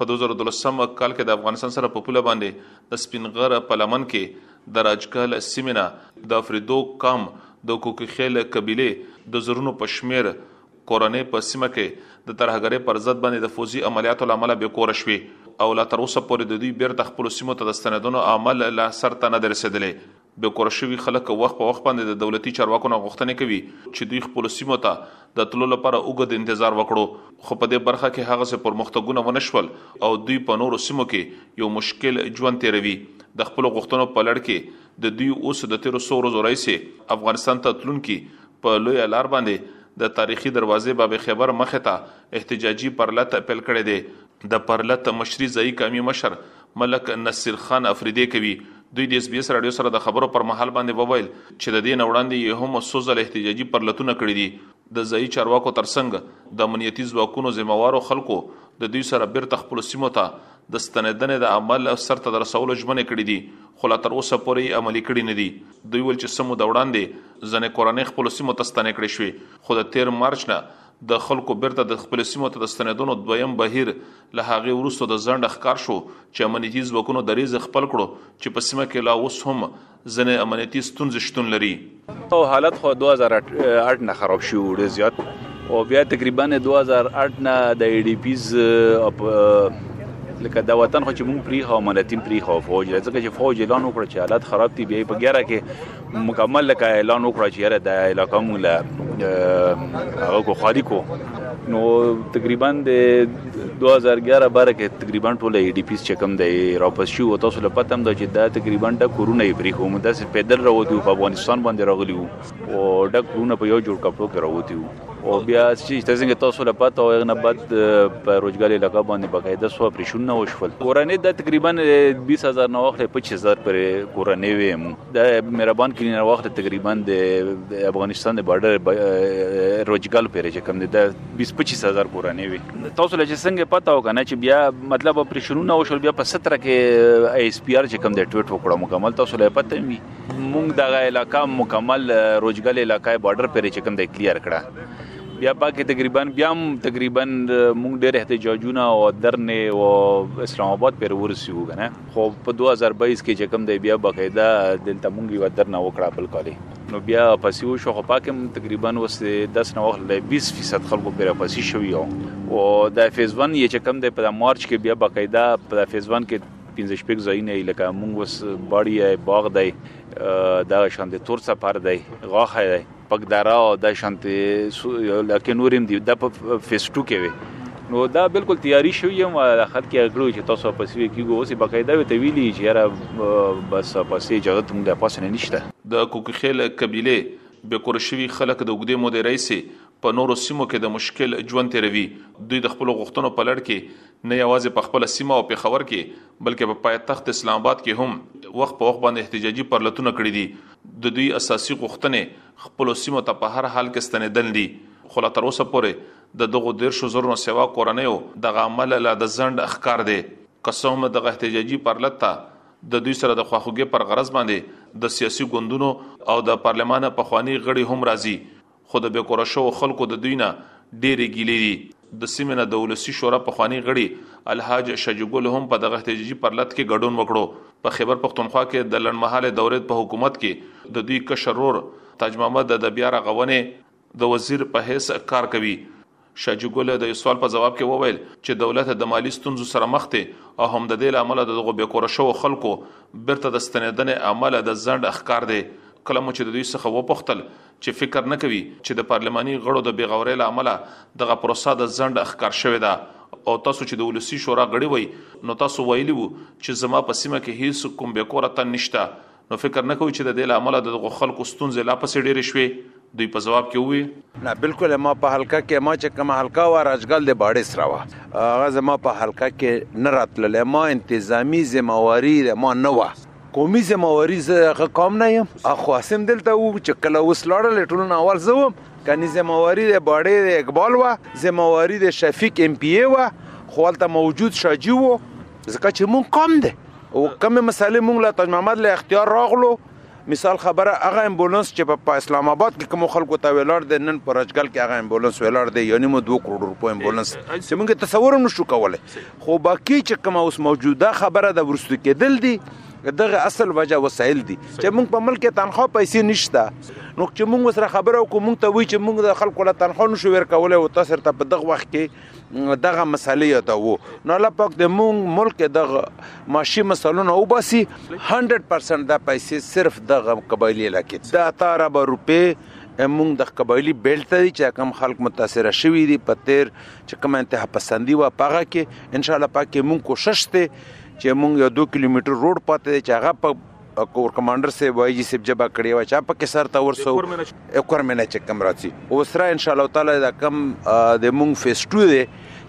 په دوه زره دولسم کال کې د افغانستان سره په پوله باندې د سپین غره په لمن کې د راجکه له سیمې نه د افریدو قام د کوکخیل قبیلې د زرونو په شمېر کورنۍ په سیمه کې د ترهګرۍ پر ضد باندې د فوځي عملیاتو له امله بې کوره شوې او لا تر اوسه پورې د دوی بیرته خپلو سیمو ته د ستنېدنو عمل لا سرته نه دی رسېدلی. بې کوره شوي خلک وخت په وخت باندې د دولتي چارواکو نه غوښتنې کوي چې دوی خپلو سیمو ته د تلو لپاره اوږد انتظار وکړو، خو په دې برخه کې هغسې پرمختګونه ونه شول او دوی په نورو سیمو کې یو مشکل ژوند تېروي. د خپلو غوښتنو په لړ کې د دوی اوس د تېرو څو ورځو راهیسې افغانستان ته تلونکي په لویه لار باندې د تاریخي دروازې باب خیبر مخې ته احتجاجي پرلت پیل کړی دی. د پرلت مشري ځايي قامي مشر ملک نصیر خان افریدی کوي دوی د اس بي اس راډیو سره د خبرو پر مهال باندې وویل چې د دې نه وړاندې یې هم څو ځله احتجاجي پرلتونه کړي دي د ځایي چارواکو ترڅنګ د امنیتي ځواکونو ذمه وارو خلکو د دوی سره بیرته خپلو سیمو ته د ستنیدنې د عمل سرته د رسولو ژمنې کړي دي خو لا تر اوسه پورې یې عملي کړي نه دي دوی ویل چې څه موده وړاندې ځنې کورنۍ خپلو سیمو ته ستنې کړې شوې خو د تیر مارچ نه د خلکو بېرته د خپلو سیمو ته د ستنېدنو دویم بهیر له هغې وروسته د ځنډه ښکار شو چې امنیتي ځواکونو دریځ خپل کړو چې په سیمه کې لا اوس هم ځینې امنیتي ستونزې شتون لري. او حالت خو 2008 نه خراب شو ډیر زیات او بیا تقریبا 2008 نه د ای ډی پیز لکه دا وطن خو چې مونږ پری خو ملتین پری خو فوج ځکه چې فوج اعلان وکړ چې حالت خراب دي بیا په ګیره کې مکمل لکه اعلان وکړ چې یاره د علاقې مونږ له هغه کو خالي کو نو تقریبا د 2011 باره کې تقریبا ټول ای ډی پیس چکم دی راپس شو تاسو له پته هم دا چې دا تقریبا د کورونه یې بری کوم دا سه پیدل راوتی په افغانستان باندې راغلی وو او د کورونه په یو جوړ کپلو کې راوتی وو او بیا چې تاسو څنګه تاسو له پته او نه بعد په روزګار علاقې باندې بقاعده سو پرشون نه وشول کورنۍ د تقریبا 20000 نو خو 25000 پر کورنۍ ویم د مهربان کلینر وخت تقریبا د افغانستان د بارډر روجګل پیرې چې کم دي د 20 25000 کورنۍ وي تاسو له څنګه پته وکنه چې بیا مطلب اپریشنونه او شول بیا په 17 کې ایس پی آر چې کم د ټویټ وکړه مکمل تاسو له پته می مونږ دغه علاقہ مکمل روجګل علاقې بارډر پیرې چې کم د کلیر کړه بیا پاکه تقریبا بیا تقریبا مونږ ډېر احتجاجونه او درنه او اسلام آباد پر ورسیو غنه خو په 2022 کې چې کوم دی بیا بقاعده دلته مونږ یو درنه وکړه بل کالي نو بیا پسې وشو خو پاکم تقریبا اوس داس نو وخت له 20 فیصد خلکو پر پسې شوی او د فیز 1 یې چې کوم دی په مارچ کې بیا بقاعده په فیز 1 کې پنځه شپږ ځایونه لکه مونږ وس باړی باغ دی دا شاندې تور سفر دی غاخه دی پک دارا او د شانتي لکه نورم دی د فیسټو کې وي نو دا بالکل تیاری شوی یم خلک یې کړو چې تاسو په سیوی کېږو اوس بقاعده وی تویلی چې یاره بس په سې اجازه ته موږ پاس نه نشته د کوکخیل قبیله به کور شوی خلک د وګدې مودې رئیسې په نورو سیمو کې د مشکل ژوند تیروي دوی د خپل غوښتنو په لړ کې نه یوازې په خپل سیمه او پیښور کې بلکې په پایتخت اسلام آباد کې هم وخت په وخت باندې احتجاجي پرلتونه کړی دي د دوی اساسي غوښتنې خپلو سیمو ته په هر حال کې ستنېدل دي، خو لا تر اوسه پورې د دغو دېرشو زرو نه سوا کورنیو دغه عمل لا د ځنډ ښکار دی، که څه هم دغه احتجاجي پرلت ته د دوی سره د خواخوږۍ پر غرض باندې د سیاسي ګوندونو او د پارلمان پخواني غړي هم راځي، خو د بېکوره شوو خلکو د دوی نه ډېرې ګیلې دي. د سیمې نه د ولسي شورا پخواني غړي الحاج شجي ګل هم په دغه احتجاجي پرلت کې ګډون وکړو. په خېبر پښتونخوا کې د لنډمهالې دورېد په حکومت کې د دوی کشر ورور تاج محمد د بیا رغونې د وزیر په حیث کار کوي. شاجي ګل د یو سوال په ځواب کې وویل چې دولت د مالي ستونزو سره مخ دی او هم د دې له امله د دغو بې کوره شوو خلکو بېرته د ستنېدنې عمل د ځنډ ښکار دی. کله مو چې د دوی څخه وپوښتل چې فکر نه کوي چې د پارلماني غړو د بې غورۍ له امله دغه پروسه د ځنډ ښکار شوې ده او تاسو چې د ولسي شورا غړي وئ نو تاسو ویلي وو چې زما په سیمه کې هیڅ کوم بې کوره تن نشته نو فکر نه کوي چې د دې لامل د دغه خلکو ستونزې لا پسې ډېرې شوې دوی په جواب کې وویل نه بالکل ما په حلقه کې ما چې کوم حلقه و راجګل د باډې سره و هغه زما په حلقه کې نه راتلل ما انتظامی ذمہواری ما نه و قومي ذمہواری زه کوم نه یم اخو اسیم دلته و چې کله اوس لاړل ټولونه اول زه وم کني ذمہواری د باډې د اقبال و ذمہواری د شفیق ایم پی ای و خو موجود شاجی وو ځکه چې مونږ کم دی او کمې مسالې مونږ له تاج محمد له اختیار راغلو مثال خبره هغه امبولانس چې په اسلام آباد کې کوم خلکو ته ویلار دی نن پر اجګل کې هغه امبولانس ویلار دی یعنی مو 2 کروڑ روپو امبولانس چې موږ تصور هم نشو کولای خو باقی چې کوم اوس موجوده خبره د ورستو کېدل دي دغه اصل وجه وسایل دي چې موږ په ملک تنخوا پیسې نشته نو چې موږ سره خبره وکړو موږ ته وی چې موږ د خلکو له تنخوا نشو ورکولای او تاسو ته په دغه وخت کې دغه مسلې یادوو نو الله پاک د مونږ ملک دغه معاشي مسلونه وباسي 100% دا پیسې صرف دغه قبایلی لکه دا تاره به روپې مونږ د قبایلی بیلټ ته چې کم خلک متاثر شوي دي په تیر چې کوم انتها پسندي و پغه کې ان شاء الله پاک مونږ کوشش ته چې مونږ یو 2 کیلومتر روډ پاتې چې هغه په کور کمانډر صاحب وایي چې سب جبا کړی و چا په کې سر تا ورسو اکور مې نه چکم راځي او سره ان شاء الله تعالی دا کم د مونږ فیس 2 دی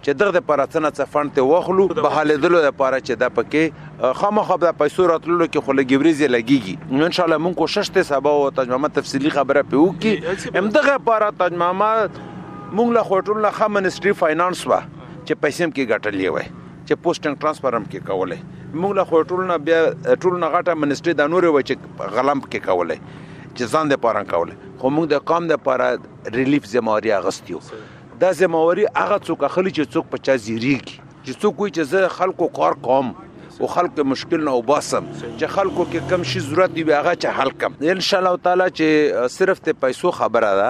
چې دغه د پراتنه څه فند ته واخلو به حل دلو د پاره چې دا پکې خامخا د پیسو راتللو کې خلګي وریزه لګيږي ان شاء الله مونږ کوشش ته سبا او تجمع تفصيلي خبره پیو کې هم دغه پاره تجمع مونږ له خټول نه خامنستري فاینانس وا چې پیسې کې ګټلې وای چې پوسټ اینډ ټرانسفر هم کې کولای موږ له خو ټول نه بیا ټول نه غټه منسټري د نور و چې غلم کې کولای چې ځان د پاره کولای خو موږ د قام د پاره ریلیف زمواري اغستیو دا زمواري هغه څوک خلی چې څوک په چا زیریږي چې څوک وي چې زه خلکو کار کوم او خلکو مشکل نه وباسم چې خلکو کې کم شي ضرورت دی هغه چې حل کم ان شاء الله تعالی چې صرف ته پیسو خبره ده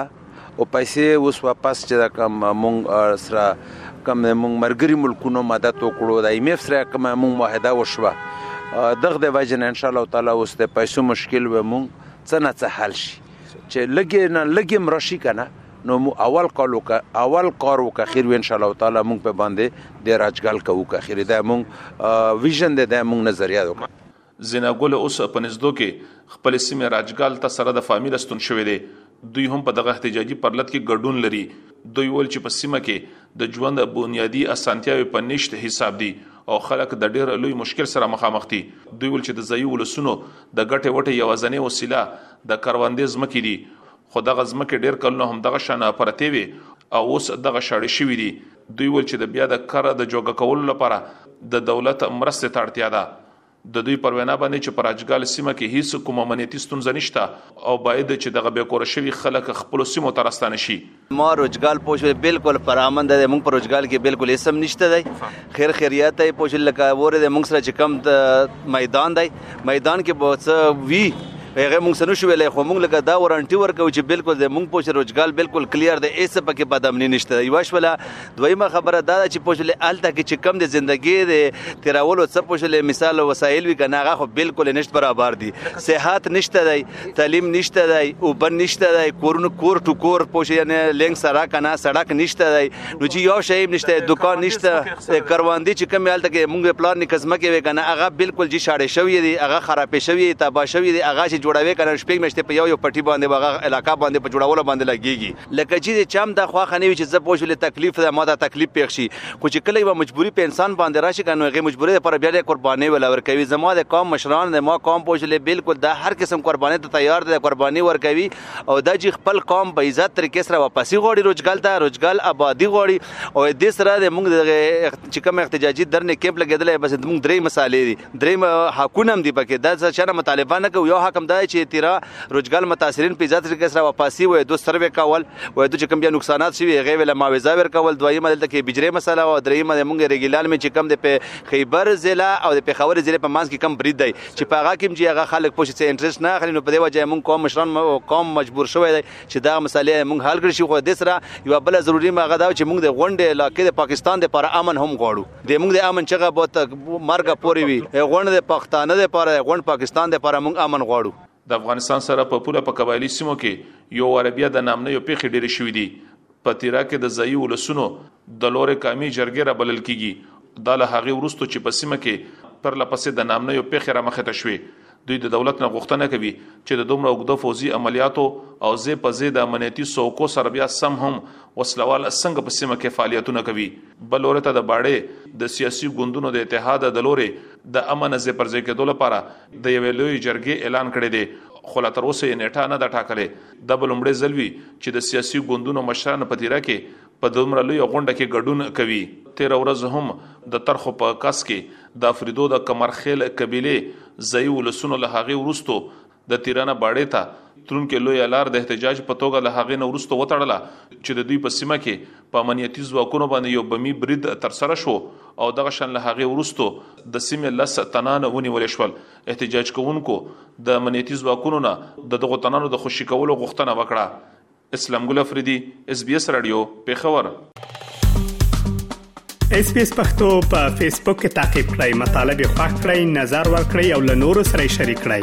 او پیسې اوس واپس چې دا کوم مونږ سره کوم مونږ مرګري ملکونو مدد وکړو د ایم ایف سره کوم مونږ معاهده وشوه دغه د وجه نه ان شاء الله تعالی اوس د پیسو مشکل و مونږ څه نه څه حل شي چې لګي نه لګي مرشي کنه نو مو اول کال وک اول کار وک خیر و ان شاء الله تعالی مونږ په باندې د راجګل کوو که خیر دا مونږ ویژن ده مونږ نظریه وکړو زینا ګل اوس په نزدو کې خپل سیمه راجګال ته سره د فامیل ستون شوې دي دوی هم په دغه احتجاجي پرلت کې ګډون لري دوی ول چې په سیمه کې د ژوند بنیادی اسانتیاوي په نشت حساب دي او خلک د ډیر لوی مشکل سره مخامخ دي دوی ول چې د ځایي ولسونو د ګټې وټې یوازنې وسیله د کروندې ځمکې دي خو دغه ځمکې ډیر کلونه هم دغه شان پرتې وي او اوس دغه شاړې شوې دي دوی ول چې د بیا د کار د جوګه کولو لپاره د دولت مرستې ته اړتیا ده د دوی پر وینا باندې چې په راجګال سیمه کې هیڅ کومه امنیتي ستونزه نشته او باید چې دغه بې کوره شوي خلک خپلو سیمو ته راستانه شي. ما روجګال پوه شوې بالکل پرامن دی موږ په روجګال کې بالکل هیڅ هم نشته دی خیر خیریت یې پوه شو لکه وره دی موږ سره چې کم میدان دی میدان کې به څه وي هغه موږ سره شو ویلې خو موږ لکه دا ورانټي ورکو چې بالکل د موږ پوه شو روجګال بالکل کلیر دی هیڅ پکې بدامني نشته یو شوله دویمه خبره دا ده چې پوښلې الته کې چې کم د زندګي د تیرولو څه پوښلې مثال وسایل وی کنه هغه خو بالکل نشته برابر دي صحت نشته دی تعلیم نشته دی او بن نشته دی کورونو کور ټو کور پوښ یعنی لینک سره کنه سړک نشته دی نو چې یو شی نشته دکان نشته کرواندي چې کم الته کې مونږ پلان نه کزمه کې وکنه هغه بالکل جی شاړې شوې دي هغه خرابې شوې تبا شوې دي هغه چې جوړوي کنه شپږ مشته په یو یو پټي باندې هغه علاقہ باندې په جوړولو باندې لګيږي لکه چې د چم د خواخه نه وي چې زه پوه شو له تکلیف ده ما دا تکلیف پېښ شي خو چې کله یوه مجبوري په انسان باندې راشي که نو هغې مجبورۍ لپاره بیا د قربانۍ ولا ورکوي زما د قوم مشران د ما قوم پوه شولې بلکل دا هر قسم قربانۍ ته تیار دی قرباني ورکوي او دا چې خپل قوم په عزت طریقې سره واپسي غواړي روجګل ته روجګل آبادي غواړي او دې سره د موږ دغه چې کوم احتجاجي درنې کیمپ لګېدلی بس موږ درې مسالې دي درې حقونه هم دي پکې دا څه نه مطالبه نه کوو یو حق هم دا چې تیرا روجګل متاثرین په عزت کې سره واپسی وې دوه سروې کول وې دوه کوم بیا نقصانات شوی هغه ویل معاوضه ور کول دویمه دلته کې بجری مسله او دریمه مونږ ریګیلال می چې کم د په خیبر ضلع او د پیښور ضلع په منځ کې کم برید دی چې په هغه کې چې هغه خلک پوښتې څه انټرست نه اخلي نو په دې وجه مونږ کوم مشران کوم مجبور شوی دی چې دا مسلې مونږ حل کړی شي خو د سره یو بل ضروری مغه دا چې مونږ د غونډې علاقې د پاکستان د پر امن هم غواړو د موږ د امن چغه به تک مرګ پورې وي غونډ د پښتانه لپاره غونډ پاکستان لپاره موږ امن غواړو د افغانستان سره په پوله په قبایلي سیمو کې یو وار بیا د نامنیو پیښې ډېرې شوې دي. په تیرا کې د ځایي ولسونو د لورې قامي جرګې را بلل کیږي. دا له هغې وروسته چې په سیمه کې پرله پسې د نامنیو پیښې رامخې ته شوې. دوی د دولت نه غوښتنه کوي چې د دومره اوږده فوځي عملیاتو او زې په زې د امنیتي څوکو سره بیا سم هم وسلوال څنګه په سیمه کې فعالیتونه کوي بل لوري ته د باړې د سیاسي ګوندونو د اتحاد د لوري د امن زې پر ځای کېدو لپاره د یوې لوی جرګې اعلان کړی دی خو لا تر اوسه یې نیټه نه ده ټاکلې دا به لومړی ځل وي چې د سیاسي ګوندونو مشران په تیره کې په دومره لویه غونډه کې ګډون کوي. تېره ورځ هم د طرحو په کڅ کې د افریدو د کمرخېل قبیلې ځايي ولسونو له هغې وروسته د تیرانه باړې ته تلونکې لویه لار د احتجاج په توګه له هغې نه وروسته وتړله چې د دوی په سیمه کې په امنیتي ځواکونو باندې یو بمي برید ترسره شو او دغه شان له هغې وروسته د سیمې لس تنان ونیول شول. احتجاج کوونکو د امنیتي ځواکونو نه د دغو تنانو د خوشي کولو غوښتنه وکړه. اسلام ګل افریدي اس بي اس رادیو پیښور اس بي اس پختو په فیسبوک کې تا کې پلی مطلب یو فاک کړئ نظر ور کړئ او له نورو سره شریک کړئ